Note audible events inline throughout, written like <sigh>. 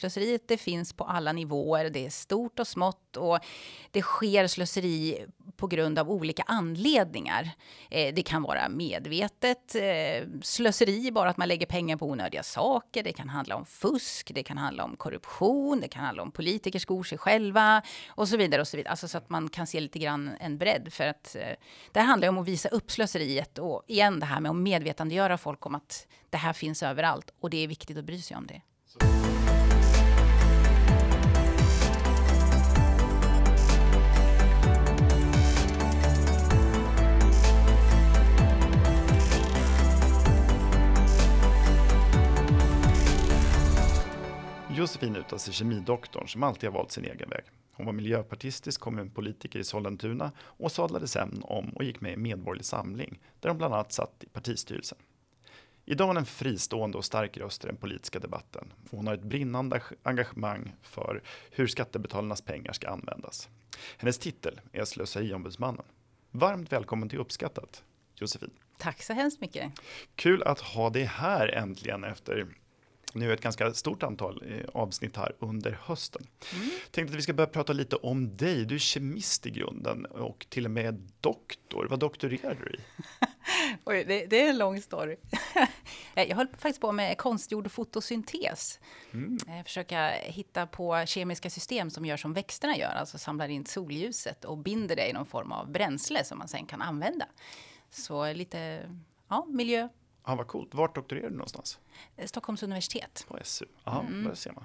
Slöseriet det finns på alla nivåer, det är stort och smått och det sker slöseri på grund av olika anledningar. Eh, det kan vara medvetet eh, slöseri, bara att man lägger pengar på onödiga saker. Det kan handla om fusk, det kan handla om korruption, det kan handla om politiker skor sig själva och så vidare. och så vidare. Alltså så att man kan se lite grann en bredd. För att eh, det handlar om att visa upp slöseriet och igen det här med att medvetandegöra folk om att det här finns överallt och det är viktigt att bry sig om det. Josefin Utas är kemidoktorn som alltid har valt sin egen väg. Hon var miljöpartistisk kommunpolitiker i Sollentuna och sadlade sen om och gick med i Medborgerlig Samling där hon bland annat satt i partistyrelsen. Idag är hon en fristående och stark röst i den politiska debatten. Hon har ett brinnande engagemang för hur skattebetalarnas pengar ska användas. Hennes titel är Slöseriombudsmannen. Varmt välkommen till Uppskattat, Josefin. Tack så hemskt mycket. Kul att ha dig här äntligen efter nu ett ganska stort antal eh, avsnitt här under hösten. Mm. Tänkte att vi ska börja prata lite om dig. Du är kemist i grunden och till och med doktor. Vad doktorerar du i? <laughs> Oj, det, det, är en lång story. <laughs> jag höll faktiskt på med konstgjord fotosyntes. Mm. Eh, försöka hitta på kemiska system som gör som växterna gör, alltså samlar in solljuset och binder det i någon form av bränsle som man sen kan använda. Så lite ja, miljö, Ja, vad coolt. Vart doktorerade du någonstans? Eh, Stockholms universitet. På SU. Ja, mm. där ser man.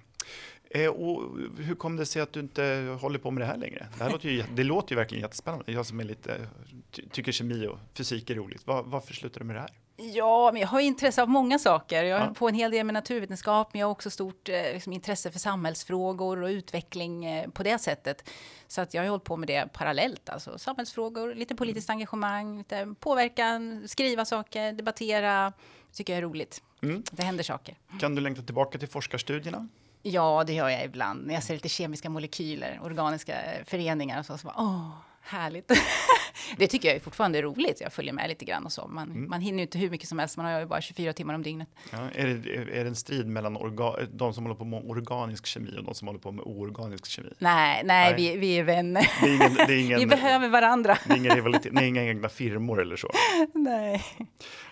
Eh, och hur kom det sig att du inte håller på med det här längre? Det, här låter, ju, det låter ju verkligen jättespännande. Jag som är lite, ty, tycker kemi och fysik är roligt. Var, varför slutade du med det här? Ja, men jag har intresse av många saker. Jag har ja. på en hel del med naturvetenskap, men jag har också stort eh, liksom, intresse för samhällsfrågor och utveckling eh, på det sättet. Så att jag har hållit på med det parallellt, alltså samhällsfrågor, lite politiskt mm. engagemang, lite påverkan, skriva saker, debattera. Tycker jag är roligt. Mm. Det händer saker. Kan du längta tillbaka till forskarstudierna? Ja, det gör jag ibland. När jag ser lite kemiska molekyler, organiska föreningar och så. så bara, åh, härligt. <laughs> det tycker jag är fortfarande roligt. Jag följer med lite grann och så. Man, mm. man hinner ju inte hur mycket som helst. Man har ju bara 24 timmar om dygnet. Ja, är, det, är det en strid mellan orga, de som håller på med organisk kemi och de som håller på med oorganisk kemi? Nej, nej, nej. Vi, vi är vänner. Det är ingen, det är ingen, <laughs> vi behöver varandra. det är ingen rivalitet, ni är inga egna firmor eller så? <laughs> Nej.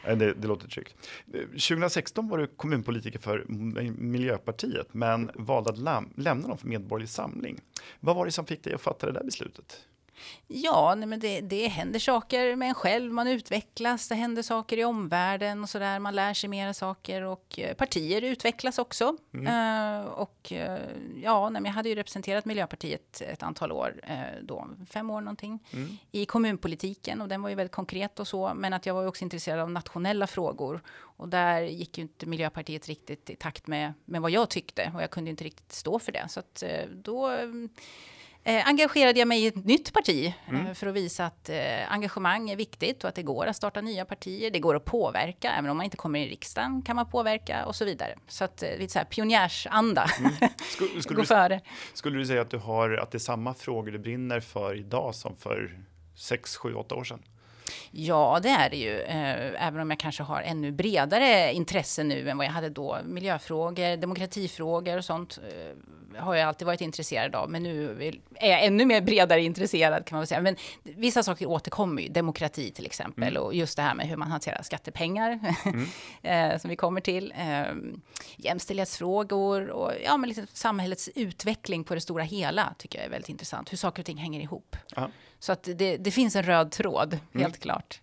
Det, det låter tryggt. 2016 var du kommunpolitiker för Miljöpartiet, men valde att lämna dem för Medborgerlig Samling. Vad var det som fick dig att fatta det där beslutet? Ja, nej, men det, det händer saker med en själv, man utvecklas, det händer saker i omvärlden och sådär, man lär sig mera saker och eh, partier utvecklas också. Mm. Uh, och uh, ja, nej, men jag hade ju representerat Miljöpartiet ett antal år, uh, då, fem år någonting, mm. i kommunpolitiken och den var ju väldigt konkret och så, men att jag var ju också intresserad av nationella frågor och där gick ju inte Miljöpartiet riktigt i takt med, med vad jag tyckte och jag kunde inte riktigt stå för det. Så att då eh, engagerade jag mig i ett nytt parti eh, mm. för att visa att eh, engagemang är viktigt och att det går att starta nya partier. Det går att påverka, även om man inte kommer i riksdagen kan man påverka och så vidare. Så att eh, lite så här pionjärsanda. Mm. Skulle, <laughs> skulle, Gå före. Skulle du säga att du har att det är samma frågor du brinner för idag som för sex, sju, åtta år sedan? Ja, det är det ju. Eh, även om jag kanske har ännu bredare intresse nu än vad jag hade då. Miljöfrågor, demokratifrågor och sånt eh, har jag alltid varit intresserad av. Men nu är jag ännu mer bredare intresserad kan man väl säga. Men vissa saker återkommer ju. Demokrati till exempel mm. och just det här med hur man hanterar skattepengar <laughs> mm. Eh, som vi kommer till. Jämställdhetsfrågor och ja, men liksom samhällets utveckling på det stora hela tycker jag är väldigt intressant. Hur saker och ting hänger ihop. Aha. Så att det, det finns en röd tråd, helt mm. klart.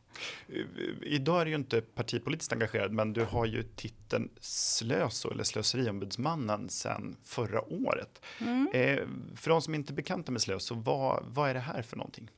Idag är du ju inte partipolitiskt engagerad, men du har ju titeln Slöso eller Slöseriombudsmannen sedan förra året. Mm. Eh, för de som inte är bekanta med Slöso, vad, vad är det här för någonting?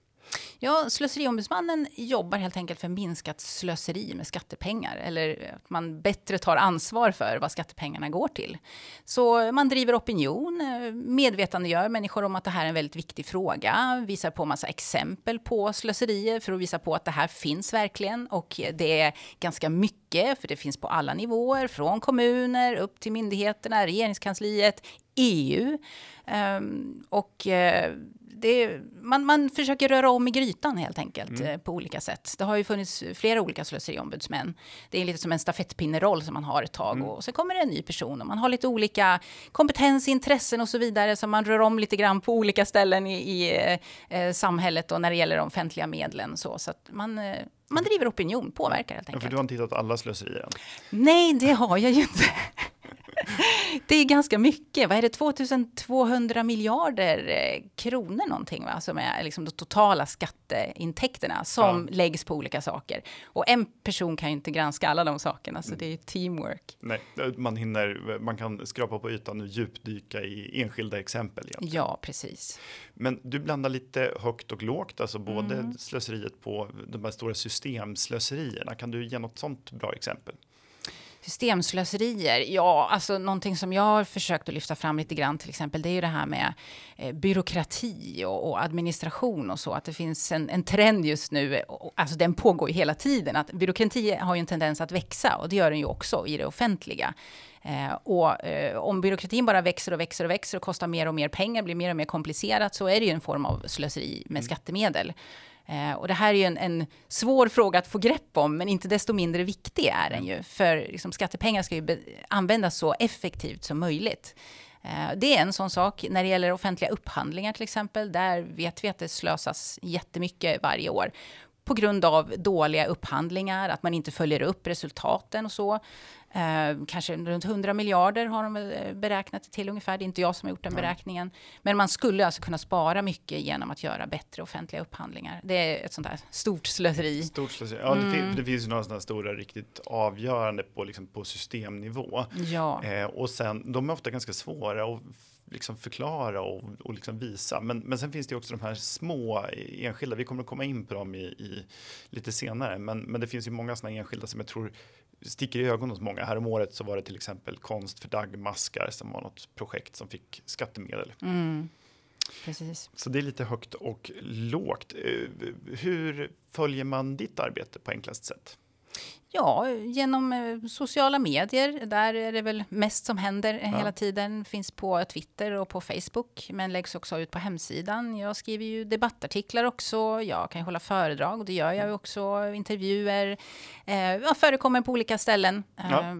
Ja, Slöseriombudsmannen jobbar helt enkelt för minskat slöseri med skattepengar eller att man bättre tar ansvar för vad skattepengarna går till. Så man driver opinion, medvetandegör människor om att det här är en väldigt viktig fråga, visar på massa exempel på slöserier för att visa på att det här finns verkligen och det är ganska mycket för det finns på alla nivåer, från kommuner upp till myndigheterna, regeringskansliet, EU. Um, ehm, och uh, det, man, man försöker röra om i grytan helt enkelt mm. Eh, på olika sätt. Det har ju funnits flera olika slöseriombudsmän. Det är lite som en stafettpinneroll som man har ett tag mm. och så kommer det en ny person och man har lite olika kompetens, intressen och så vidare som man rör om lite grann på olika ställen i, i eh, samhället och när det gäller de offentliga medlen så, så att man eh, man driver opinion, påverkar helt enkelt. Ja, för du har inte hittat alla slöserier än? Nej, det har jag ju inte. <laughs> det är ganska mycket. Vad är det? 2200 miljarder eh, kronor någonting, va? Som är liksom de totala skatteintäkterna som ja. läggs på olika saker. Och en person kan ju inte granska alla de sakerna, så det är teamwork. Nej, man hinner, man kan skrapa på ytan och djupdyka i enskilda exempel. Egentligen. Ja, precis. Men du blandar lite högt och lågt, alltså både mm. slöseriet på de här stora systemslöserierna. Kan du ge något sånt bra exempel? Systemslöserier, ja, alltså någonting som jag har försökt att lyfta fram lite grann till exempel, det är ju det här med eh, byråkrati och, och, administration och så, att det finns en, en trend just nu, och, alltså den pågår ju hela tiden, att byråkrati har ju en tendens att växa och det gör den ju också i det offentliga. Eh, och eh, om byråkratin bara växer och växer och växer och kostar mer och mer pengar, blir mer och mer komplicerat, så är det ju en form av slöseri med mm. skattemedel. Eh, och det här är ju en, en, svår fråga att få grepp om, men inte desto mindre viktig är den ju. För liksom, skattepengar ska ju användas så effektivt som möjligt. Eh, det är en sån sak. När det gäller offentliga upphandlingar till exempel, där vet vi att det slösas jättemycket varje år på grund av dåliga upphandlingar, att man inte följer upp resultaten och så. Eh, kanske runt 100 miljarder har de eh, beräknat det till ungefär. Det är inte jag som har gjort den beräkningen. Men man skulle alltså kunna spara mycket genom att göra bättre offentliga upphandlingar. Det är ett sånt här stort slöseri. Stort slöseri. Ja, mm. det, finns, det finns ju några sådana stora riktigt avgörande på, liksom, på systemnivå. Ja. Eh, och sen, de är ofta ganska svåra att liksom förklara och, och liksom visa. Men, men sen finns det också de här små enskilda, vi kommer att komma in på dem i, i lite senare, men, men det finns ju många sådana enskilda som jag tror sticker i ögonen hos många. Här om året så var det till exempel konst för dagmaskar som var något projekt som fick skattemedel. Mm. Precis. Så det är lite högt och lågt. Eh, hur följer man ditt arbete på enklast sätt? Ja, genom eh, sociala medier. Där är det väl mest som händer ja. hela tiden. Finns på Twitter och på Facebook, men läggs också ut på hemsidan. Jag skriver ju debattartiklar också. Jag kan ju hålla föredrag och det gör jag ju också. Intervjuer. Eh, jag förekommer på olika ställen. Ja. Eh,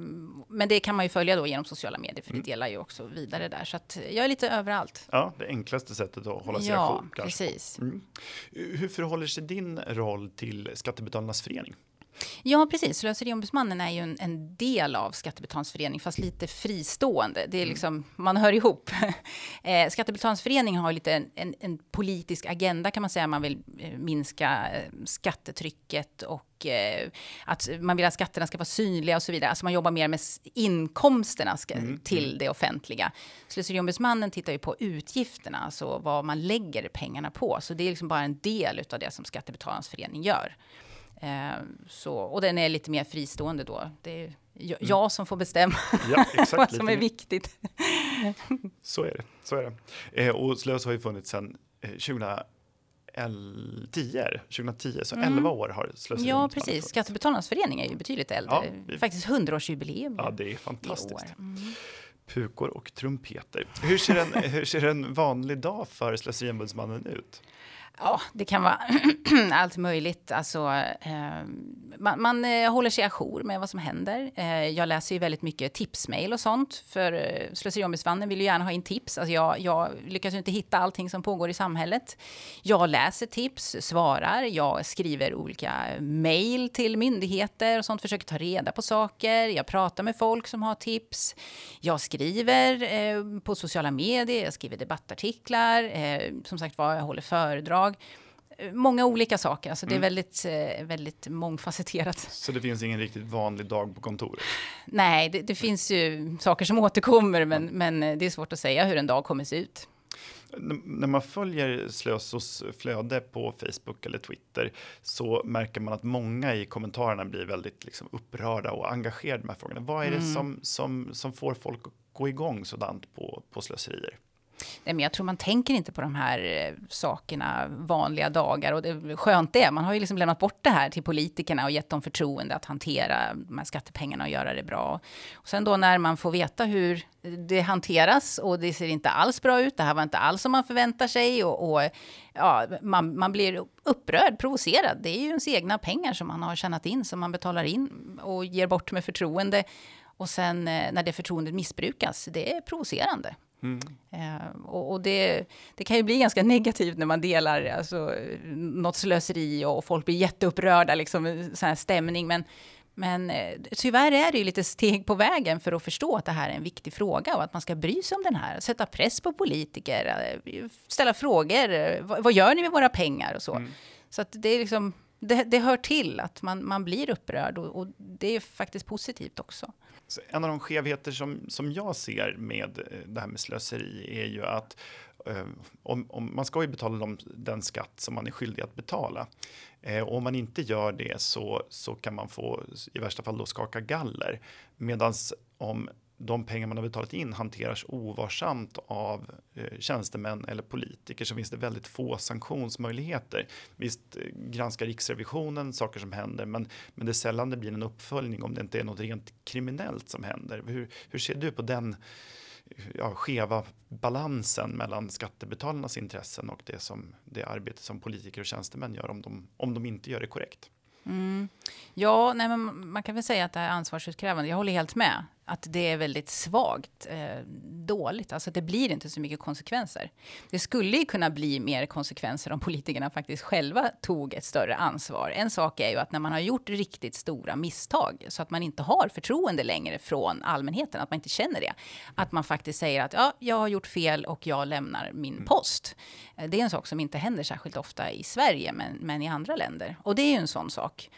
men det kan man ju följa då genom sociala medier, för mm. det delar ju också vidare där. Så att jag är lite överallt. Ja, det enklaste sättet att hålla sig ja, ajour. Ja, precis. Mm. Hur förhåller sig din roll till Skattebetalarnas förening? Ja, precis. Slöseriombudsmannen är ju en, en del av Skattebetalarnas förening, fast lite fristående. Det är mm. liksom, man hör ihop. <laughs> eh, Skattebetalarnas förening har lite en, en, en, politisk agenda kan man säga. Man vill eh, minska eh, skattetrycket och eh, att man vill att skatterna ska vara synliga och så vidare. Alltså man jobbar mer med inkomsterna ska, mm. till mm. det offentliga. Slöseriombudsmannen tittar ju på utgifterna, alltså vad man lägger pengarna på. Så det är liksom bara en del av det som Skattebetalarnas förening gör. Eh, så, och den är lite mer fristående då. Det är jag, mm. jag som får bestämma ja, <laughs> exakt, vad som är viktigt. <laughs> så är det. Så är det. Eh, och Slös har ju funnits sedan eh, 2010, 2010, så mm. 11 år har Slöseri Ja, precis. Skattebetalarnas förening är ju betydligt äldre. Ja, vi... Faktiskt 100-årsjubileum. Ja, det är fantastiskt. Mm. Pukor och trumpeter. Hur ser, en, hur ser en vanlig dag för Slöseriombudsmannen ut? Ja, det kan vara <clears throat> allt möjligt. Alltså, eh, man, man eh, håller sig ajour med vad som händer. Eh, jag läser ju väldigt mycket tipsmail och sånt. För eh, Slöseriombudsmannen vill ju gärna ha in tips. Alltså jag, jag lyckas inte hitta allting som pågår i samhället. Jag läser tips, svarar, jag skriver olika mail till myndigheter och sånt. Försöker ta reda på saker. Jag pratar med folk som har tips. Jag skriver eh, på sociala medier, jag skriver debattartiklar. Eh, som sagt var, jag håller föredrag företag. Många olika saker, alltså det är mm. väldigt, eh, väldigt mångfacetterat. Så det finns ingen riktigt vanlig dag på kontoret? Nej, det, det finns ju saker som återkommer, men, men det är svårt att säga hur en dag kommer se ut. när man följer Slösos flöde på Facebook eller Twitter så märker man att många i kommentarerna blir väldigt liksom upprörda och engagerade i de här frågorna. Vad är det mm. som, som, som får folk att gå igång sådant på, på slöserier? Nej, men jag tror man tänker inte på de här eh, sakerna vanliga dagar och det skönt det är. Man har ju liksom lämnat bort det här till politikerna och gett dem förtroende att hantera de här skattepengarna och göra det bra. Och sen då när man får veta hur det hanteras och det ser inte alls bra ut. Det här var inte alls som man förväntar sig och, och ja, man, man blir upprörd, provocerad. Det är ju ens egna pengar som man har tjänat in som man betalar in och ger bort med förtroende. Och sen eh, när det förtroendet missbrukas, det är provocerande. Mm. Och, och det, det, kan ju bli ganska negativt när man delar alltså, något slöseri och folk blir jätteupprörda, liksom, sån här stämning. Men, men uh, tyvärr är det ju lite steg på vägen för att förstå att det här är en viktig fråga och att man ska bry sig om den här. Sätta press på politiker, uh, ställa frågor. Vad, vad, gör ni med våra pengar och så? Mm. Så att det är liksom, det, det, hör till att man, man blir upprörd och, och det är faktiskt positivt också en av de skevheter som, som jag ser med eh, det här med slöseri är ju att eh, om, om, man ska ju betala de, den skatt som man är skyldig att betala. Eh, och om man inte gör det så, så kan man få i värsta fall då skaka galler. Medan om de pengar man har betalat in hanteras ovarsamt av eh, tjänstemän eller politiker så finns det väldigt få sanktionsmöjligheter. Visst eh, granskar Riksrevisionen saker som händer men, men det är sällan det blir en uppföljning om det inte är något rent kriminellt som händer. Hur, hur ser du på den ja, skeva balansen mellan skattebetalarnas intressen och det, som, det arbete som politiker och tjänstemän gör om de, om de inte gör det korrekt? Mm. Ja, nej, men man kan väl säga att det är ansvarsutkrävande. Jag håller helt med att det är väldigt svagt, eh, dåligt. Alltså det blir inte så mycket konsekvenser. Det skulle ju kunna bli mer konsekvenser om politikerna faktiskt själva tog ett större ansvar. En sak är ju att när man har gjort riktigt stora misstag så att man inte har förtroende längre från allmänheten, att man inte känner det. Att man faktiskt säger att ja, jag har gjort fel och jag lämnar min mm. post. Eh, det är en sak som inte händer särskilt ofta i Sverige, men, men i andra länder. Och det är ju en sån sak.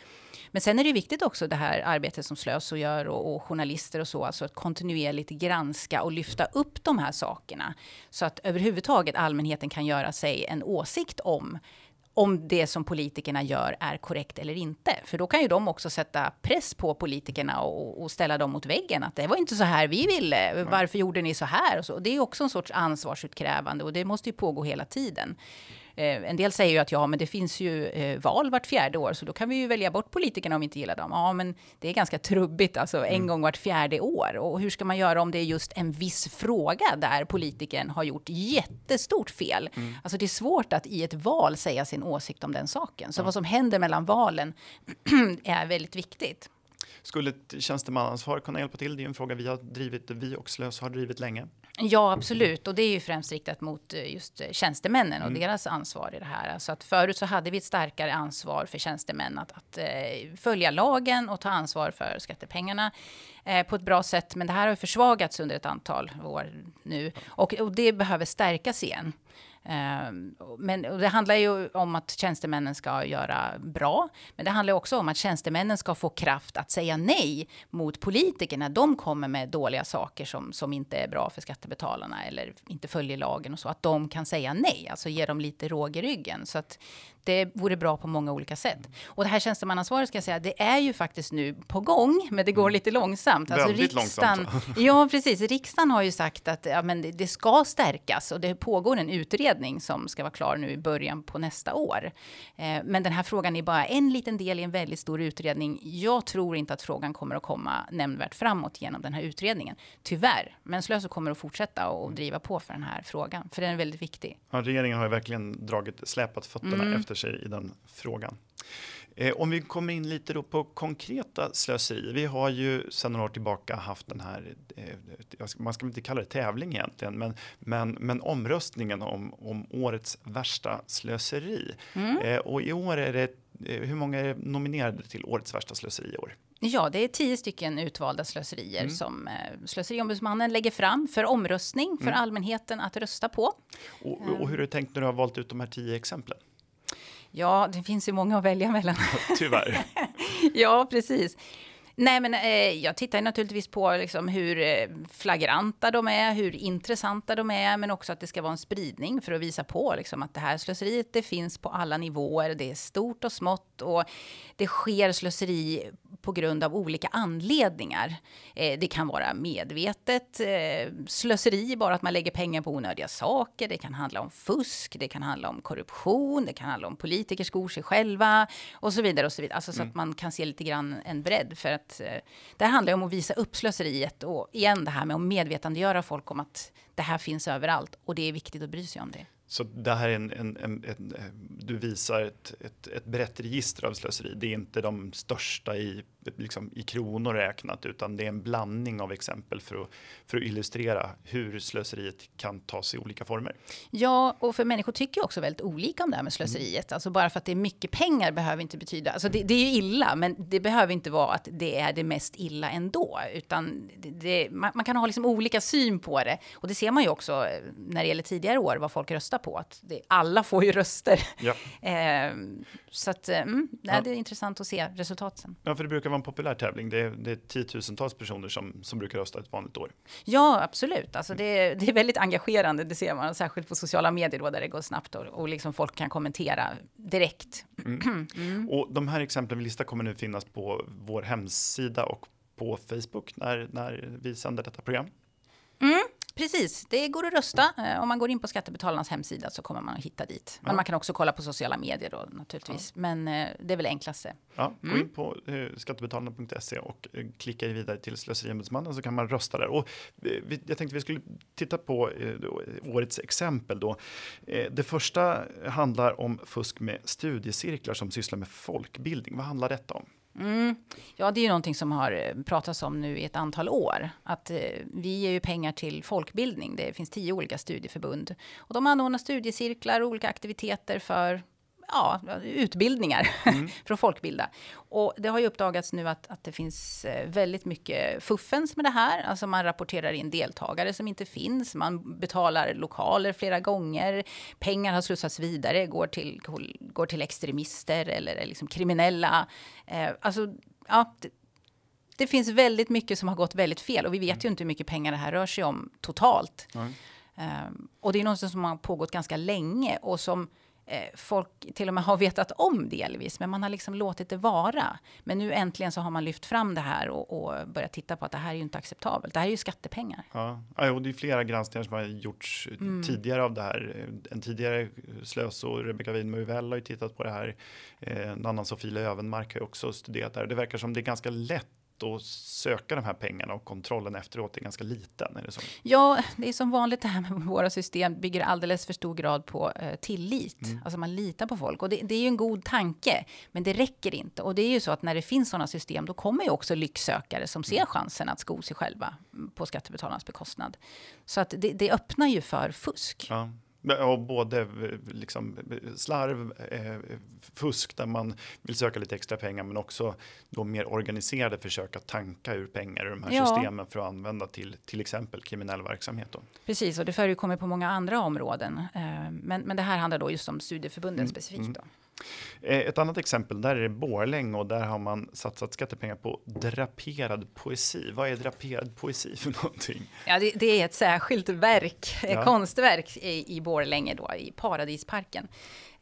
Men sen är det viktigt också det här arbetet som Slöso gör och, och, journalister och så, alltså att kontinuerligt granska och lyfta upp de här sakerna. Så att överhuvudtaget allmänheten kan göra sig en åsikt om om det som politikerna gör är korrekt eller inte. För då kan ju de också sätta press på politikerna och, och ställa dem mot väggen. Att det var inte så här vi ville. Varför gjorde ni så här? Och så. Det är också en sorts ansvarsutkrävande och det måste ju pågå hela tiden. Eh, en del säger ju att ja, men det finns ju eh, val vart fjärde år, så då kan vi ju välja bort politikerna om vi inte gillar dem. Ja, men det är ganska trubbigt, alltså en mm. gång vart fjärde år. Och hur ska man göra om det är just en viss fråga där politikern har gjort jättestort fel? Mm. Alltså det är svårt att i ett val säga sin åsikt om den saken. Så ja. vad som händer mellan valen <clears throat> är väldigt viktigt. Skulle ett tjänstemannaansvar kunna hjälpa till? Det är en fråga vi har drivit, vi och Slös har drivit länge. Ja, absolut. Och det är ju främst riktat mot eh, just tjänstemännen och mm. deras ansvar i det här. Alltså att förut så hade vi ett starkare ansvar för tjänstemän att, att uh, följa lagen och ta ansvar för skattepengarna på ett bra sätt. Men det här har försvagats under ett antal år nu och, och det behöver stärkas igen. Ehm, men det handlar ju om att tjänstemännen ska göra bra, men det handlar också om att tjänstemännen ska få kraft att säga nej mot politiker när de kommer med dåliga saker som, som inte är bra för skattebetalarna eller inte följer lagen och så, att de kan säga nej, alltså ge dem lite råg i ryggen. Så att det vore bra på många olika sätt. Och det här tjänstemannaansvaret ska jag säga, det är ju faktiskt nu på gång, men det går mm. lite långsamt. Alltså Väldigt riksdagen, långsamt. ja, precis. Riksdagen har ju sagt att ja, men det, det ska stärkas och det pågår en utredning som ska vara klar nu i början på nästa år. Eh, men den här frågan är bara en liten del i en väldigt stor utredning. Jag tror inte att frågan kommer att komma nämnvärt framåt genom den här utredningen. Tyvärr. Men Slöso kommer att fortsätta och mm. driva på för den här frågan, för den är väldigt viktig. Ja, regeringen har ju verkligen dragit, släpat fötterna mm. efter efter sig i den frågan. Eh, om vi kommer in lite då på konkreta slöseri. Vi har ju sedan några år tillbaka haft den här, eh, man ska inte kalla det tävling egentligen, men, men, men omröstningen om, om årets värsta slöseri. Mm. Eh, och i år är det, hur många är nominerade till årets värsta slöseri i år? Ja, det är tio stycken utvalda slöserier mm. som eh, Slöseriombudsmannen lägger fram för omröstning för mm. allmänheten att rösta på. Och, och hur är det tänkt när du har valt ut de här tio exemplen? Ja, det finns ju många att välja mellan. Tyvärr. <laughs> ja, precis. Nej, men eh, jag tittar naturligtvis på liksom, hur eh, flagranta de är, hur intressanta de är, men också att det ska vara en spridning för att visa på liksom, att det här slöseriet det finns på alla nivåer. Det är stort och smått och det sker slöseri på grund av olika anledningar. Eh, det kan vara medvetet eh, slöseri, bara att man lägger pengar på onödiga saker. Det kan handla om fusk, det kan handla om korruption, det kan handla om politiker skor sig själva och så vidare. och så vidare. Alltså så mm. att man kan se lite grann en bredd. För att att eh, det handlar om att visa upp slöseriet och igen det här med att medvetandegöra folk om att det här finns överallt och det är viktigt att bry sig om det. Så det här är en, en, en, en eh, du visar ett, ett, ett brett register av slöseri. Det är inte de största i liksom, i kronor räknat, utan det är en blandning av exempel för att, för att illustrera hur slöseriet kan ta sig i olika former. Ja, och för människor tycker också väldigt olika om det här med slöseriet. Mm. Alltså bara för att det är mycket pengar behöver inte betyda, alltså det, det, är ju illa, men det behöver inte vara att det är det mest illa ändå, utan det, det, man, man, kan ha liksom olika syn på det. Och det ser man ju också eh, när det gäller tidigare år, vad folk röstar på, att alla får ju röster. Ja. <laughs> eh, så att, mm, ja. det är intressant att se resultaten. Ja, för det brukar vara en populär tävling. Det är, det är tiotusentals personer som, som brukar rösta ett vanligt år. Ja, absolut. Alltså det, är, det är väldigt engagerande, det ser man, särskilt på sociala medier då, där det går snabbt och, och liksom folk kan kommentera direkt. Mm. <clears throat> Mm. Och de här exemplen vi listar kommer nu finnas på vår hemsida och på Facebook när, när vi sänder detta program. Mm. Precis, det går att rösta. Eh, om man går in på Skattebetalarnas hemsida så kommer man att hitta dit. Men ja. man kan också kolla på sociala medier då naturligtvis. Ja. Men eh, det är väl enklaste. Ja, gå mm. in på eh, skattebetalarna.se och klicka vidare till Slöseriombudsmannen så kan man rösta där. Och jag tänkte vi skulle titta på årets exempel då. Det första handlar om fusk med studiecirklar som sysslar med folkbildning. Vad handlar detta om? Mm. Ja, det är ju någonting som har eh, pratats om nu i ett antal år. Att eh, vi ger ju pengar till folkbildning. Det finns tio olika studieförbund. Och de anordnar studiecirklar och olika aktiviteter för ja, utbildningar mm. <laughs> för att folkbilda. Och det har ju uppdagats nu att, att det finns eh, väldigt mycket fuffens med det här. Alltså man rapporterar in deltagare som inte finns. Man betalar lokaler flera gånger. Pengar har slussats vidare, går till, går till extremister eller liksom kriminella. Eh, alltså, ja, det, det, finns väldigt mycket som har gått väldigt fel och vi vet mm. ju inte hur mycket pengar det här rör sig om totalt. Mm. Um, och det är något som har pågått ganska länge och som folk till och med har vetat om delvis, men man har liksom låtit det vara. Men nu äntligen så har man lyft fram det här och, och börjat titta på att det här är ju inte acceptabelt. Det här är ju skattepengar. Ja, och det är flera granskningar som har gjorts mm. tidigare av det här. En tidigare slöso, Rebecca Winberg har ju tittat på det här. Eh, en annan Sofie Lövenmark har också studerat det här. Det verkar som det är ganska lätt att söka de här pengarna och kontrollen efteråt är ganska liten? Är det så? Ja, det är som vanligt det här med våra system bygger alldeles för stor grad på eh, tillit. Mm. Alltså man litar på folk och det, det, är ju en god tanke, men det räcker inte. Och det är ju så att när det finns sådana system, då kommer ju också lycksökare som ser mm. chansen att sko sig själva på skattebetalarnas bekostnad. Så att det, det öppnar ju för fusk. Ja. Och både liksom slarv, eh, fusk där man vill söka lite extra pengar men också då mer organiserade försök att tanka ur pengar ur de här ja. systemen för att använda till till exempel kriminell verksamhet. Då. Precis, och det förekommer på många andra områden. Eh, men, men det här handlar då just om studieförbunden mm. specifikt. Mm. Då. Eh, ett annat exempel, där är det Borlänge och där har man satsat skattepengar på draperad poesi. Vad är draperad poesi för <laughs> någonting? Ja, det, det är ett särskilt verk, ja. konstverk i, i Borlänge då, i Paradisparken.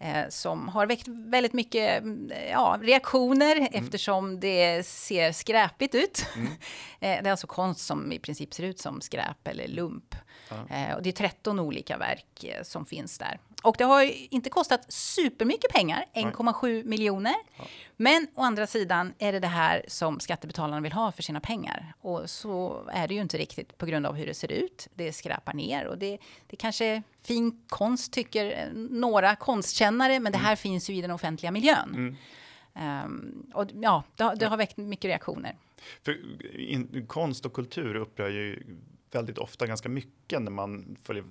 Eh, som har väckt väldigt mycket ja, reaktioner mm. eftersom det ser skräpigt ut. Mm. <laughs> eh, det är alltså konst som i princip ser ut som skräp eller lump. Ja. Eh, och det är 13 olika verk eh, som finns där. Och det har inte kostat supermycket pengar, 1,7 miljoner. Ja. Men å andra sidan är det det här som skattebetalarna vill ha för sina pengar. Och så är det ju inte riktigt på grund av hur det ser ut. Det skräpar ner och det, det kanske fin konst tycker några konstkännare, men det här mm. finns ju i den offentliga miljön. Mm. Um, och ja, det, det, har väckt mycket reaktioner. För in, konst och kultur upprör ju väldigt ofta ganska mycket när man följer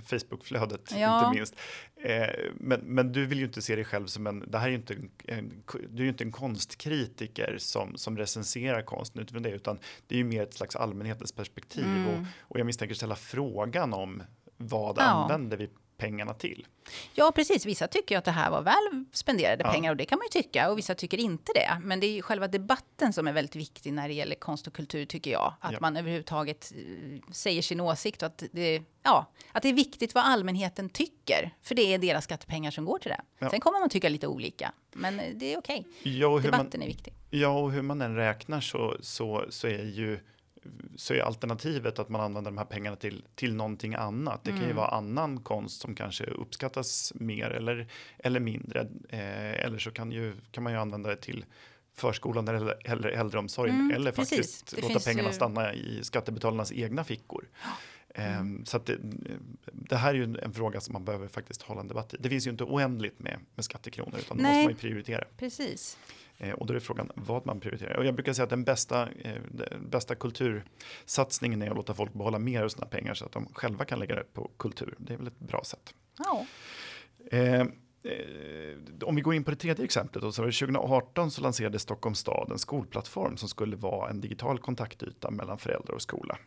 Facebookflödet, ja. inte minst. Eh, men, men du vill ju inte se dig själv som en, det här är ju inte en, en, du är ju inte en konstkritiker som, som recenserar konsten utifrån det, utan det är ju mer ett slags allmänhetens perspektiv. Mm. Och, och jag misstänker ställa frågan om vad ja. använder vi pengarna till? Ja, precis. Vissa tycker att det här var väl spenderade Ja. pengar och det kan man ju tycka och vissa tycker inte det. Men det är ju själva debatten som är väldigt viktig när det gäller konst och kultur tycker jag. Att Ja. man överhuvudtaget eh, säger sin åsikt och att det, ja, att det är viktigt vad allmänheten tycker. För det är deras skattepengar som går till det. Ja. Sen kommer man tycka lite olika, men eh, det är okej. Ja, och hur man, Debatten är viktig. ja, och hur man än räknar så, så, så är ju så är alternativet att man använder de här pengarna till, till någonting annat. Det kan ju Mm. vara annan konst som kanske uppskattas mer eller, eller mindre. Eh, eller så kan, ju, kan man ju använda det till förskolan eller, eller äldreomsorgen. Mm, eller precis. faktiskt Det låta pengarna ju- stanna i skattebetalarnas egna fickor. Ehm, Så det, det här är ju en fråga som man behöver faktiskt hålla en debatt i. Det finns ju inte oändligt med, med skattekronor utan Nej. måste man ju prioritera. Precis. Eh, och då är frågan vad man prioriterar. Och jag brukar säga att den bästa, eh, den bästa kultursatsningen är att låta folk behålla mer av sina pengar så att de själva kan lägga det på kultur. Det är väl ett bra sätt. Ja. Eh, eh, om vi går in på det tredje exemplet, då, så var det 2018 så lanserade Stockholms stad en skolplattform som skulle vara en digital kontaktyta mellan föräldrar och skola.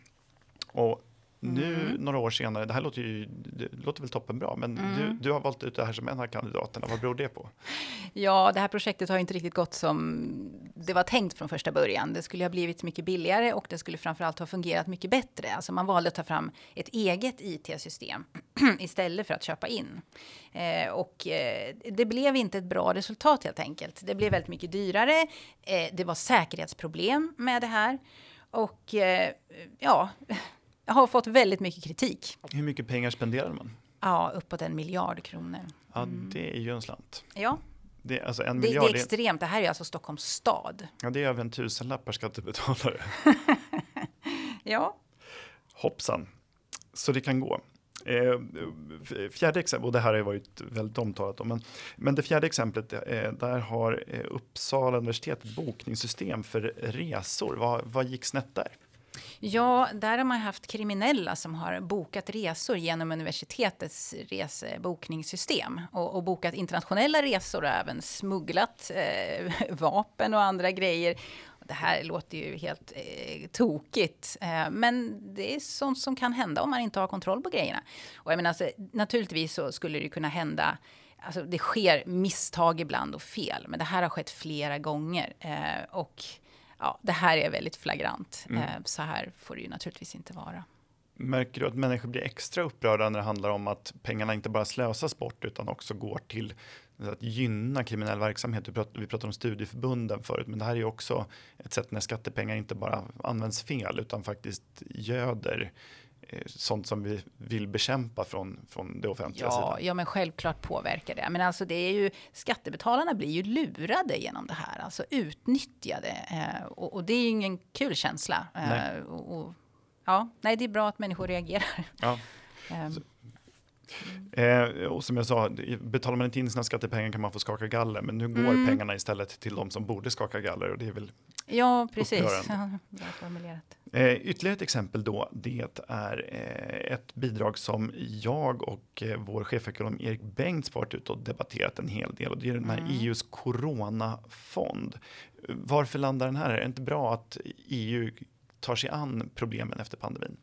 Och nu Mm. några år senare, det här låter ju det låter väl toppenbra, men Mm. du, du har valt ut det här som en av kandidaterna. Vad beror det på? <laughs> Ja, det här projektet har inte riktigt gått som det var tänkt från första början. Det skulle ha blivit mycket billigare och det skulle framförallt ha fungerat mycket bättre. Alltså man valde att ta fram ett eget IT-system <clears throat> istället för att köpa in. Eh, och eh, det blev inte ett bra resultat helt enkelt. Det blev väldigt mycket dyrare. Eh, det var säkerhetsproblem med det här. Och eh, ja, <laughs> har fått väldigt mycket kritik. Hur mycket pengar spenderar man? Ja, uppåt en miljard kronor. Ja, det är ju en slant. Ja, Det, alltså det, det miljard, är det, extremt. Det här är alltså Stockholms stad. ja, det är över en tusenlapp per skattebetalare. <laughs> Ja, Hoppsan. Så det kan gå. Eh, fjärde exempel, och det här har ju varit väldigt omtalat om, men, men det fjärde exemplet, eh, där har eh, Uppsala universitet ett bokningssystem för resor. Vad, vad gick snett där? Ja, där har man haft kriminella som har bokat resor genom universitetets resebokningssystem och, och bokat internationella resor och även smugglat eh, <laughs> vapen och andra grejer. Det här låter ju helt eh, tokigt, eh, men det är sånt som kan hända om man inte har kontroll på grejerna. Och jag menar, alltså, naturligtvis så skulle det kunna hända Alltså det sker misstag ibland och fel, men det här har skett flera gånger. Eh, och ja, det här är väldigt flagrant. Mm. Eh, så här får det ju naturligtvis inte vara. Märker du att människor blir extra upprörda när det handlar om att pengarna inte bara slösas bort utan också går till att gynna kriminell verksamhet? Vi pratade, om studieförbunden förut, men det här är ju också ett sätt när skattepengar inte bara används fel utan faktiskt göder sånt som vi vill bekämpa från, från det offentliga Ja, sidan. ja, men självklart påverkar det. Men alltså det är ju, skattebetalarna blir ju lurade genom det här, alltså utnyttjade. Eh, och, och det är ju ingen kul känsla. Nej. Eh, och, och, ja, nej, det är bra att människor reagerar. Ja. <laughs> Eh, Eh, och som jag sa, betalar man inte in sina skattepengar kan man få skaka galler, men nu går Mm. pengarna istället till de som borde skaka galler och det är väl ja, precis. Ja, <laughs> bra formulerat. Eh, ytterligare ett exempel då, det är eh, ett bidrag som jag och eh, vår chefekonom Erik Bengts varit ute och debatterat en hel del och det är den här Mm. EUs coronafond. Varför landar den här? Är det inte bra att EU tar sig an problemen efter pandemin?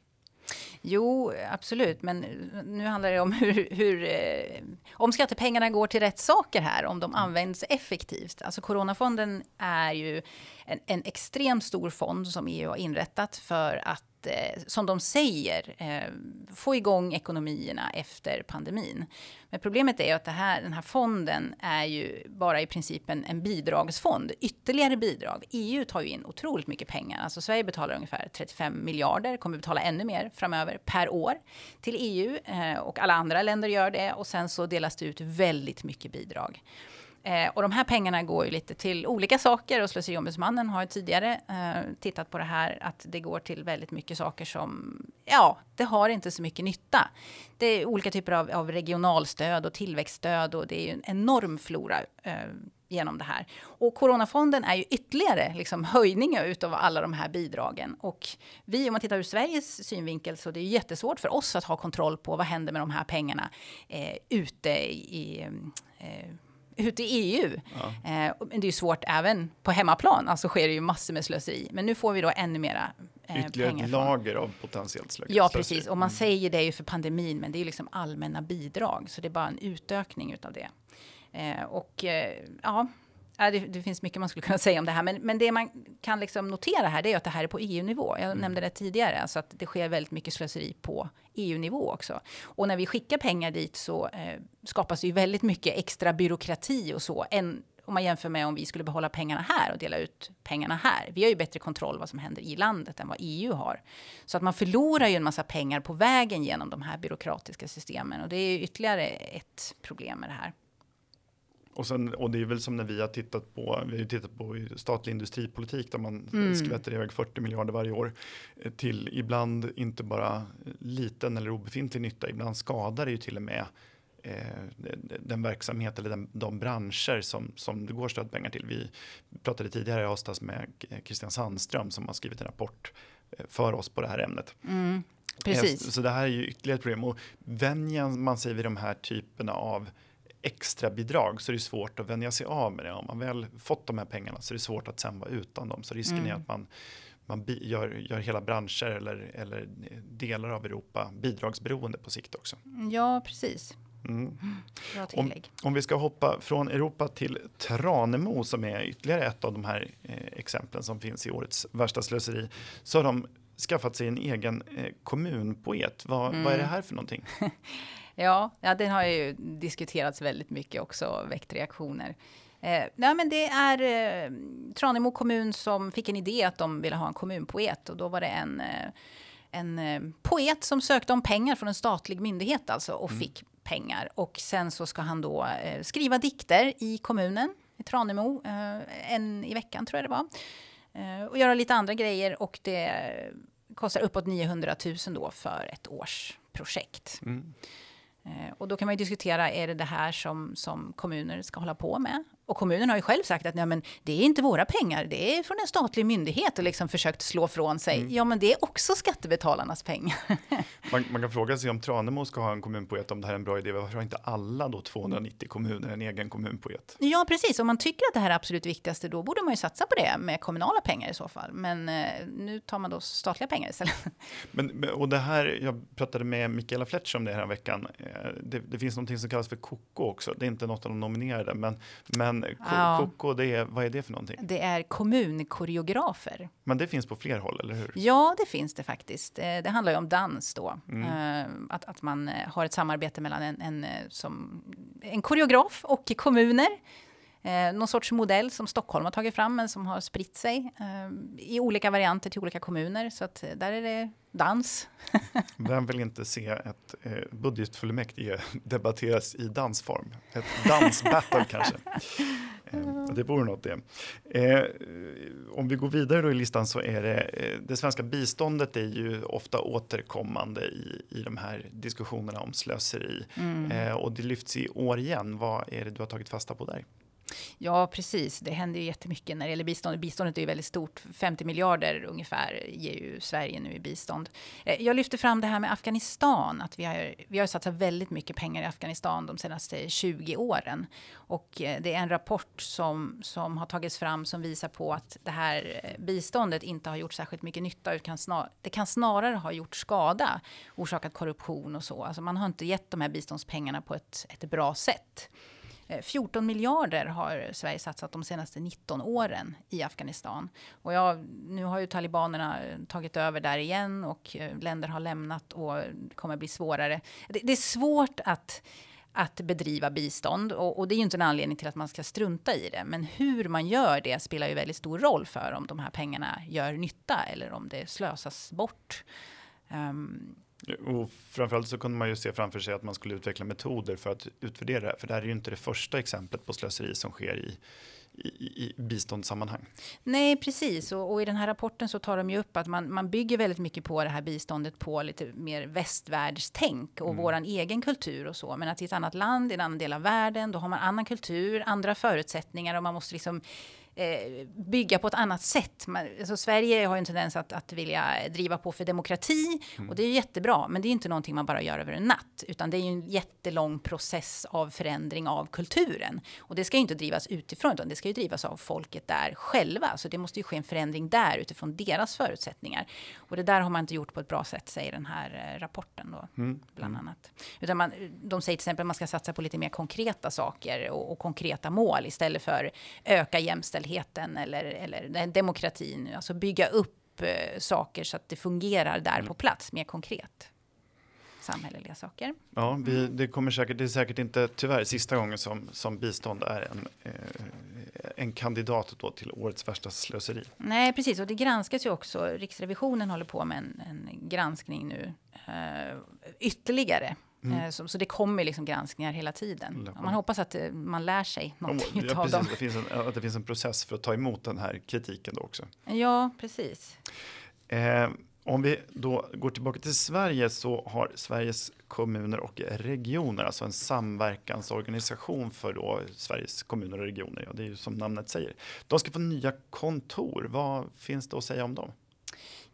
Jo, absolut, men nu handlar det om <laughs> hur, hur eh, om skattepengarna går till rätt saker här, om de används effektivt. Alltså Coronafonden är ju en, en extremt stor fond som EU har inrättat för att, Eh, som de säger, eh, få igång ekonomierna efter pandemin. Men problemet är ju att det här, den här fonden är ju bara i princip en, en bidragsfond, ytterligare bidrag. EU tar ju in otroligt mycket pengar. Alltså Sverige betalar ungefär 35 miljarder, kommer betala ännu mer framöver per år till EU eh, och alla andra länder gör det och sen så delas det ut väldigt mycket bidrag. Eh, och de här pengarna går ju lite till olika saker och Slöseriombudsmannen har ju tidigare eh, tittat på det här att det går till väldigt mycket saker som, ja, det har inte så mycket nytta. Det är olika typer av, av regionalstöd och tillväxtstöd och det är ju en enorm flora eh, genom det här. Och Coronafonden är ju ytterligare liksom höjning utav alla de här bidragen. Och vi, om man tittar ur Sveriges synvinkel, så det är jättesvårt för oss att ha kontroll på vad händer med de här pengarna eh, ute i, eh, ute i EU. Ja. Eh, men det är ju svårt även på hemmaplan, alltså sker det ju massor med slöseri. Men nu får vi då ännu mera eh, Ytterligare ett lager av potentiellt slöseri. Ja, precis. Och man mm. säger det ju för pandemin, men det är ju liksom allmänna bidrag, så det är bara en utökning utav det. Eh, och ja, Ja, det, det, finns mycket man skulle kunna säga om det här, men, men det man kan liksom notera här, det är att det här är på EU-nivå. Jag mm. nämnde det tidigare, alltså att det sker väldigt mycket slöseri på EU-nivå också. Och när vi skickar pengar dit så eh, skapas det ju väldigt mycket extra byråkrati och så, än om man jämför med om vi skulle behålla pengarna här och dela ut pengarna här. Vi har ju bättre kontroll vad som händer i landet än vad EU har. Så att man förlorar ju en massa pengar på vägen genom de här byråkratiska systemen och det är ytterligare ett problem med det här. Och, sen, och det är väl som när vi har tittat på, vi har tittat på statlig industripolitik där man mm. skvätter iväg 40 miljarder varje år eh, till ibland inte bara liten eller obefintlig nytta, ibland skadar det ju till och med eh, den verksamhet eller den, de branscher som, som det går stödpengar till. Vi pratade tidigare i höstas med Christian Sandström som har skrivit en rapport eh, för oss på det här ämnet. Mm, precis. Så det här är ju ytterligare ett problem och vänjer man sig vid de här typerna av extra bidrag så är det svårt att vänja sig av med det. Om man väl fått de här pengarna så är det svårt att sen vara utan dem. Så risken mm. är att man, man gör, gör hela branscher eller, eller delar av Europa bidragsberoende på sikt också. Ja, precis. Mm. Om, om, vi ska hoppa från Europa till Tranemo som är ytterligare ett av de här eh, exemplen som finns i årets värsta slöseri så har de skaffat sig en egen eh, kommunpoet. Vad, mm. vad är det här för någonting? <laughs> Ja, ja, den har ju diskuterats väldigt mycket också, väckt reaktioner. Eh, nej, men det är eh, Tranemo kommun som fick en idé att de ville ha en kommunpoet och då var det en, eh, en eh, poet som sökte om pengar från en statlig myndighet alltså och mm. fick pengar. Och sen så ska han då skriva dikter i kommunen i Tranemo, en i veckan tror jag det var. Och göra lite andra grejer och det kostar uppåt 900 000 då för ett års projekt. Mm. Eh, och då kan man ju diskutera, är det det här som, som kommuner ska hålla på med? Och kommunen har ju själv sagt att nej, men det är inte våra pengar, det är från en statlig myndighet och liksom försökt slå från sig. Mm. Ja, men det är också skattebetalarnas pengar. <laughs> man, man, kan fråga sig om Tranemo ska ha en kommunpoet, om det här är en bra idé. Varför har inte alla då 290 kommuner en egen kommunpoet? Ja, precis. Om man tycker att det här är absolut viktigaste, då borde man ju satsa på det med kommunala pengar i så fall. Men eh, nu tar man då statliga pengar istället. <laughs> Men, och det här, jag pratade med Mikaela Fletcher om det här veckan. Eh, det, det finns någonting som kallas för KOKO också. Det är inte något av de nominerade, men, men men ja. Koko, det är, vad är det för någonting? Det är kommunkoreografer. Men det finns på fler håll, eller hur? Ja, det finns det faktiskt. Eh, det handlar ju om dans då. Mm. Eh, att, att man eh, har ett samarbete mellan en, en, som, en koreograf och kommuner eh, någon sorts modell som Stockholm har tagit fram, men som har spritt sig eh, i olika varianter till olika kommuner. Så att där är det dans. <laughs> Vem vill inte se ett eh, budgetfullmäktige <laughs> debatteras i dansform? Ett dansbattle kanske. <laughs> Eh, det vore något det. Eh, om vi går vidare då i listan så är det eh, det svenska biståndet är ju ofta återkommande i, i de här diskussionerna om slöseri. Mm. Eh, och det lyfts i år igen. Vad är det du har tagit fasta på där? Ja, precis. Det händer ju jättemycket när det gäller bistånd. Biståndet är ju väldigt stort. 50 miljarder ungefär ger ju Sverige nu i bistånd. Eh, jag lyfter fram det här med Afghanistan. Att vi har, vi har satsat väldigt mycket pengar i Afghanistan de senaste 20 åren. Och eh, det är en rapport som, som har tagits fram som visar på att det här eh, biståndet inte har gjort särskilt mycket nytta. Utan snar, det kan snarare ha gjort skada, orsakat korruption och så. Alltså man har inte gett de här biståndspengarna på ett, ett bra sätt. Eh, 14 miljarder har Sverige satsat de senaste 19 åren i Afghanistan. Och ja, nu har ju talibanerna eh, tagit över där igen och eh, länder har lämnat och det kommer bli svårare. Det, det är svårt att att bedriva bistånd och, och, det är ju inte en anledning till att man ska strunta i det. Men hur man gör det spelar ju väldigt stor roll för om de här pengarna gör nytta eller om det slösas bort. Um, och framförallt så kunde man ju se framför sig att man skulle utveckla metoder för att utvärdera det här. För det här är ju inte det första exemplet på slöseri som sker i, i, i biståndssammanhang. Nej, precis. Och, och, i den här rapporten så tar de ju upp att man, man bygger väldigt mycket på det här biståndet på lite mer västvärldstänk och mm. våran egen kultur och så. Men att i ett annat land, i en annan del av världen, då har man annan kultur, andra förutsättningar och man måste liksom eh, bygga på ett annat sätt. Man, alltså Sverige har ju en tendens att, att vilja driva på för demokrati mm. och det är jättebra, men det är inte någonting man bara gör över en natt, utan det är ju en jättelång process av förändring av kulturen och det ska ju inte drivas utifrån, utan det ska ju drivas av folket där själva. Så det måste ju ske en förändring där utifrån deras förutsättningar och det där har man inte gjort på ett bra sätt, säger den här eh, rapporten då, mm. bland mm. annat. Utan man, de säger till exempel att man ska satsa på lite mer konkreta saker och, och konkreta mål istället för öka jämställdheten eller, eller demokratin. Alltså bygga upp eh, saker så att det fungerar där mm. på plats mer konkret samhälleliga saker. Ja, vi, det kommer säkert, det är säkert inte tyvärr sista gången som, som bistånd är en, eh, en kandidat då till årets värsta slöseri. Nej, precis, och det granskas ju också. Riksrevisionen håller på med en, en granskning nu eh, ytterligare Mm. Eh, så, så, det kommer liksom granskningar hela tiden. Man hoppas att eh, man lär sig någonting ja, av dem. Det finns en, att det finns en process för att ta emot den här kritiken då också. Ja, precis. Eh, om vi då går tillbaka till Sverige så har Sveriges kommuner och regioner, alltså en samverkansorganisation för då Sveriges kommuner och regioner. Ja, det är ju som namnet säger. De ska få nya kontor. Vad finns det att säga om dem?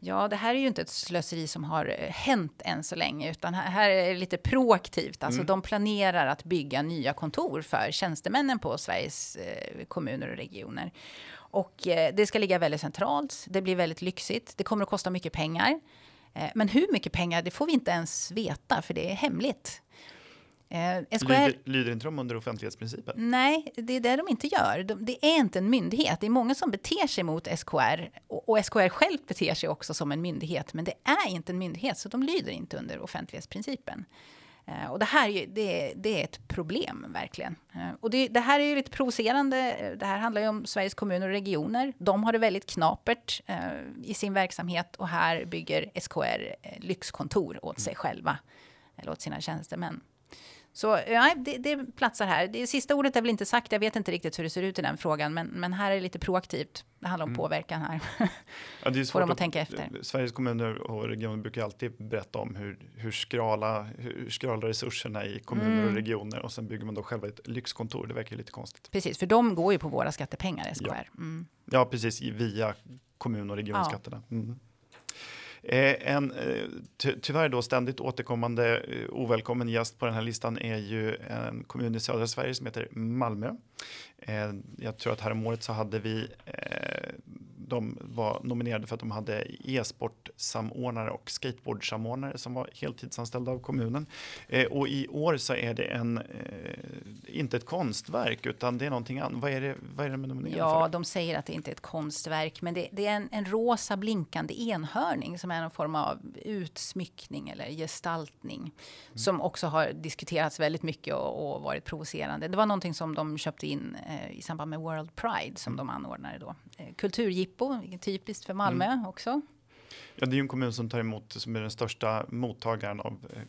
Ja, det här är ju inte ett slöseri som har eh, hänt än så länge, utan här är det lite proaktivt. Alltså, mm. de planerar att bygga nya kontor för tjänstemännen på Sveriges eh, kommuner och regioner. Och eh, det ska ligga väldigt centralt. Det blir väldigt lyxigt. Det kommer att kosta mycket pengar. Eh, men hur mycket pengar, det får vi inte ens veta, för det är hemligt. Eh, SKR, lyder, lyder inte de under offentlighetsprincipen? Nej, det är det de inte gör. De, det är inte en myndighet. Det är många som beter sig mot SKR och, och SKR själv beter sig också som en myndighet, men det är inte en myndighet, så de lyder inte under offentlighetsprincipen. Eh, och det här är, det, det är ett problem, verkligen. Eh, och det, det, här är ju lite provocerande. Det här handlar ju om Sveriges kommuner och regioner. De har det väldigt knapert eh, i sin verksamhet och här bygger SKR eh, lyxkontor åt sig själva, eller åt sina tjänstemän. Så ja, det, det platsar här. Det sista ordet är väl inte sagt. Jag vet inte riktigt hur det ser ut i den frågan, men, men här är det lite proaktivt. Det handlar om mm. påverkan här. Ja, det är <laughs> svårt att, att tänka efter. Sveriges kommuner och regioner brukar alltid berätta om hur, hur, skrala, hur skrala resurserna i kommuner mm. och regioner och sen bygger man då själva ett lyxkontor. Det verkar lite konstigt. Precis, för de går ju på våra skattepengar, SKR. Ja, mm. ja precis, via kommun och regionskatterna. Ja. Eh, en eh, ty tyvärr då ständigt återkommande eh, ovälkommen gäst på den här listan är ju en kommun i södra Sverige som heter Malmö. Jag tror att häromåret så hade vi de var nominerade för att de hade e-sportsamordnare och skateboardsamordnare som var heltidsanställda av kommunen. Eh, och i år så är det en, eh, inte ett konstverk utan det är någonting annat. Vad är det, vad är det med nominerade Ja, för? de säger att det inte är ett konstverk, men det, det är en, en, rosa blinkande enhörning som är någon form av utsmyckning eller gestaltning mm. som också har diskuterats väldigt mycket och, och, varit provocerande. Det var någonting som de köpte in eh, i samband med World Pride som mm. de anordnade då. Eh, kulturjippo, typiskt för Malmö mm. också. Ja, det är ju en kommun som tar emot, som är den största mottagaren av eh,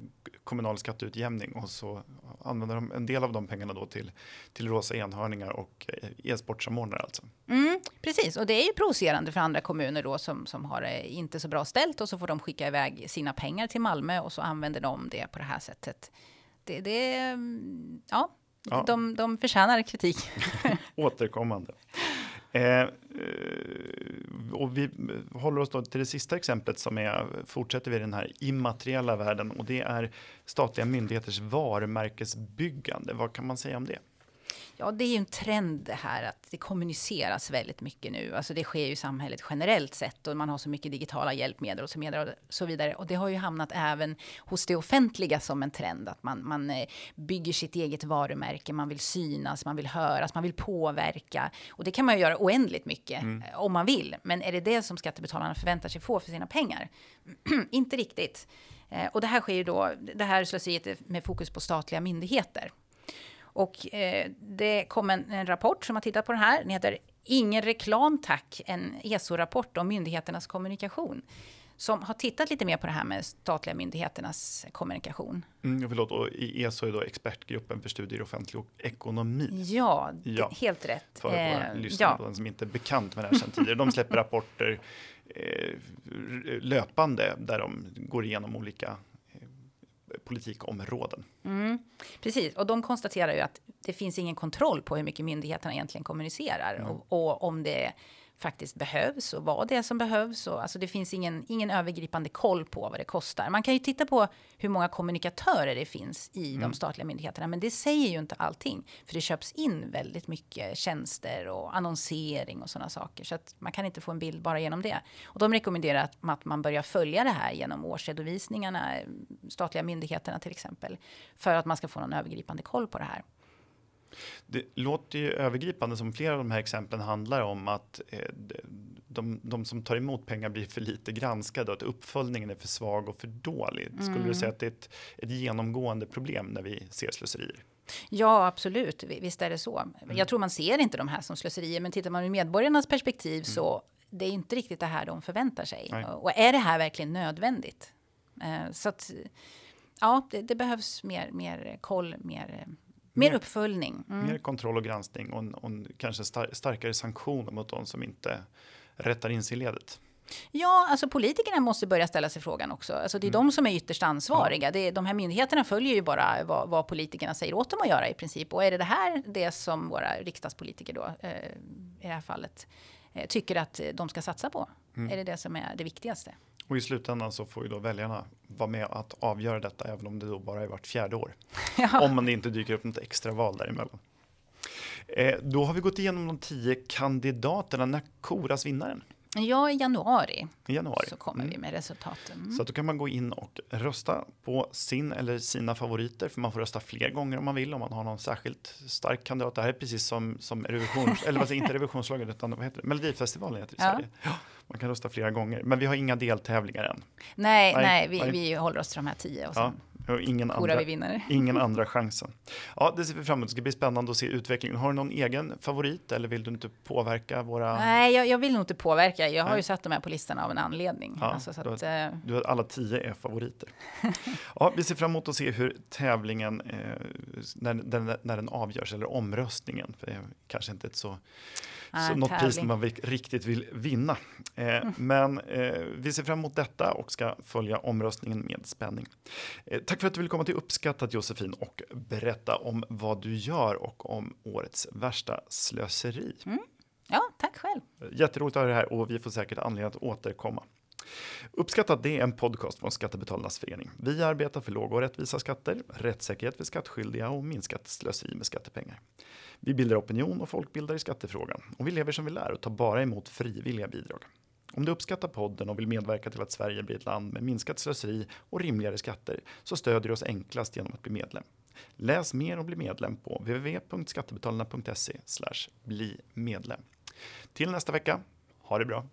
kommunal skatteutjämning och så använder de en del av de pengarna då till, till rosa enhörningar och eh, e-sportsamordnare alltså. Mm, precis, och det är ju provocerande för andra kommuner då som, som har det inte så bra ställt och så får de skicka iväg sina pengar till Malmö och så använder de det på det här sättet. Det, det ja, ja. De, de förtjänar kritik. <laughs> Återkommande. Eh, eh, och vi håller oss då till det sista exemplet som är, fortsätter vi den här immateriella världen och det är statliga myndigheters varumärkesbyggande. Vad kan man säga om det? Ja, det är ju en trend det här att det kommuniceras väldigt mycket nu. Alltså det sker ju i samhället generellt sett och man har så mycket digitala hjälpmedel och så, vidare och så vidare. Och det har ju hamnat även hos det offentliga som en trend att man, man eh, bygger sitt eget varumärke. Man vill synas, man vill höras, man vill påverka och det kan man ju göra oändligt mycket mm. Eh, om man vill. Men är det det som skattebetalarna förväntar sig få för sina pengar? <clears throat> Inte riktigt. Eh, och det här sker ju då, det här slöseriet med fokus på statliga myndigheter. Och eh, det kom en, en, rapport som har tittat på den här. Den heter Ingen reklam tack, en ESO-rapport om myndigheternas kommunikation. Som har tittat lite mer på det här med statliga myndigheternas kommunikation. Mm, förlåt, och ESO är då expertgruppen för studier i offentlig ekonomi. Ja, ja. helt rätt. För våra eh, lyssnare ja. som inte är bekant med det här sedan tidigare. De släpper rapporter eh, löpande där de går igenom olika politikområden. Mm, precis, och de konstaterar ju att det finns ingen kontroll på hur mycket myndigheterna egentligen kommunicerar mm. och, och, om det faktiskt behövs och vad det är som behövs. Och, alltså det finns ingen, ingen övergripande koll på vad det kostar. Man kan ju titta på hur många kommunikatörer det finns i mm. de statliga myndigheterna, men det säger ju inte allting. För det köps in väldigt mycket tjänster och annonsering och sådana saker. Så att man kan inte få en bild bara genom det. Och de rekommenderar att, att man börjar följa det här genom årsredovisningarna, statliga myndigheterna till exempel, för att man ska få någon övergripande koll på det här. Det låter ju övergripande som flera av de här exemplen handlar om att eh, de, de, som tar emot pengar blir för lite granskade och att uppföljningen är för svag och för dålig. Mm. Skulle du mm. säga att det är ett, ett genomgående problem när vi ser slöserier? Ja, absolut. Visst är det så. Mm. Jag tror man ser inte de här som slöserier, men tittar man ur medborgarnas perspektiv mm. så det är inte riktigt det här de förväntar sig. Nej. Och är det här verkligen nödvändigt? Eh, så att ja, det, det behövs mer, mer koll, mer Mer uppföljning. Mm. Mer kontroll och granskning och, och kanske star starkare sanktioner mot de som inte rättar in sig i ledet. Ja, alltså politikerna måste börja ställa sig frågan också. Alltså det är mm. de som är ytterst ansvariga. Ja. Det är, de här myndigheterna följer ju bara vad, vad, politikerna säger åt dem att göra i princip. Och är det det här det som våra riksdagspolitiker då, eh, i det här fallet, eh, tycker att de ska satsa på? Mm. Är det det som är det viktigaste? Och i slutändan så får ju då väljarna vara med att avgöra detta, även om det då bara är vart fjärde år. <laughs> Ja. Om man inte dyker upp något extra val däremellan. Eh, då har vi gått igenom de tio kandidaterna. När koras vinnaren? Ja, i januari, I januari. så kommer mm. vi med resultaten. Mm. Så då kan man gå in och rösta på sin eller sina favoriter, för man får rösta fler gånger om man vill, om man har någon särskilt stark kandidat. Det här är precis som, som revisions, <laughs> eller vad inte revisionslagen, utan vad heter det? Melodifestivalen heter det i ja. Sverige. Ja, man kan rösta flera gånger, men vi har inga deltävlingar än. Nej, nej, nej, vi, vi håller oss till de här tio. Och sen. Ja. Och ingen, andra, vi vinnare. <laughs> ingen andra chansen. Ja, det ser vi fram emot. Det ska bli spännande att se utvecklingen. Har du någon egen favorit eller vill du inte påverka våra? Nej, jag, jag vill nog inte påverka. Jag har Nej. ju satt dem här på listan av en anledning. Ja, alltså, så du, att, har, eh, du har alla tio är favoriter. <laughs> ja, vi ser fram emot att se hur tävlingen, eh, när, när, när den avgörs, eller omröstningen, för det är kanske inte ett så så något tävling. pris man riktigt vill vinna. Eh, mm. <laughs> Men eh, vi ser fram emot detta och ska följa omröstningen med spänning. Eh, tack för att du ville komma till Uppskattat Josefin och berätta om vad du gör och om årets värsta slöseri. Mm. Ja, tack själv. Jätteroligt att ha dig här och vi får säkert anledning att återkomma. Uppskattat det är en podcast från Skattebetalarnas förening. Vi arbetar för låga och rättvisa skatter, rättssäkerhet för skattskyldiga och minskat slöseri med skattepengar. Vi bildar opinion och folkbildar i skattefrågan och vi lever som vi lär och tar bara emot frivilliga bidrag. Om du uppskattar podden och vill medverka till att Sverige blir ett land med minskat slöseri och rimligare skatter så stödjer du oss enklast genom att bli medlem. Läs mer och bli medlem på www.skattebetalarna.se bli medlem. Till nästa vecka, ha det bra!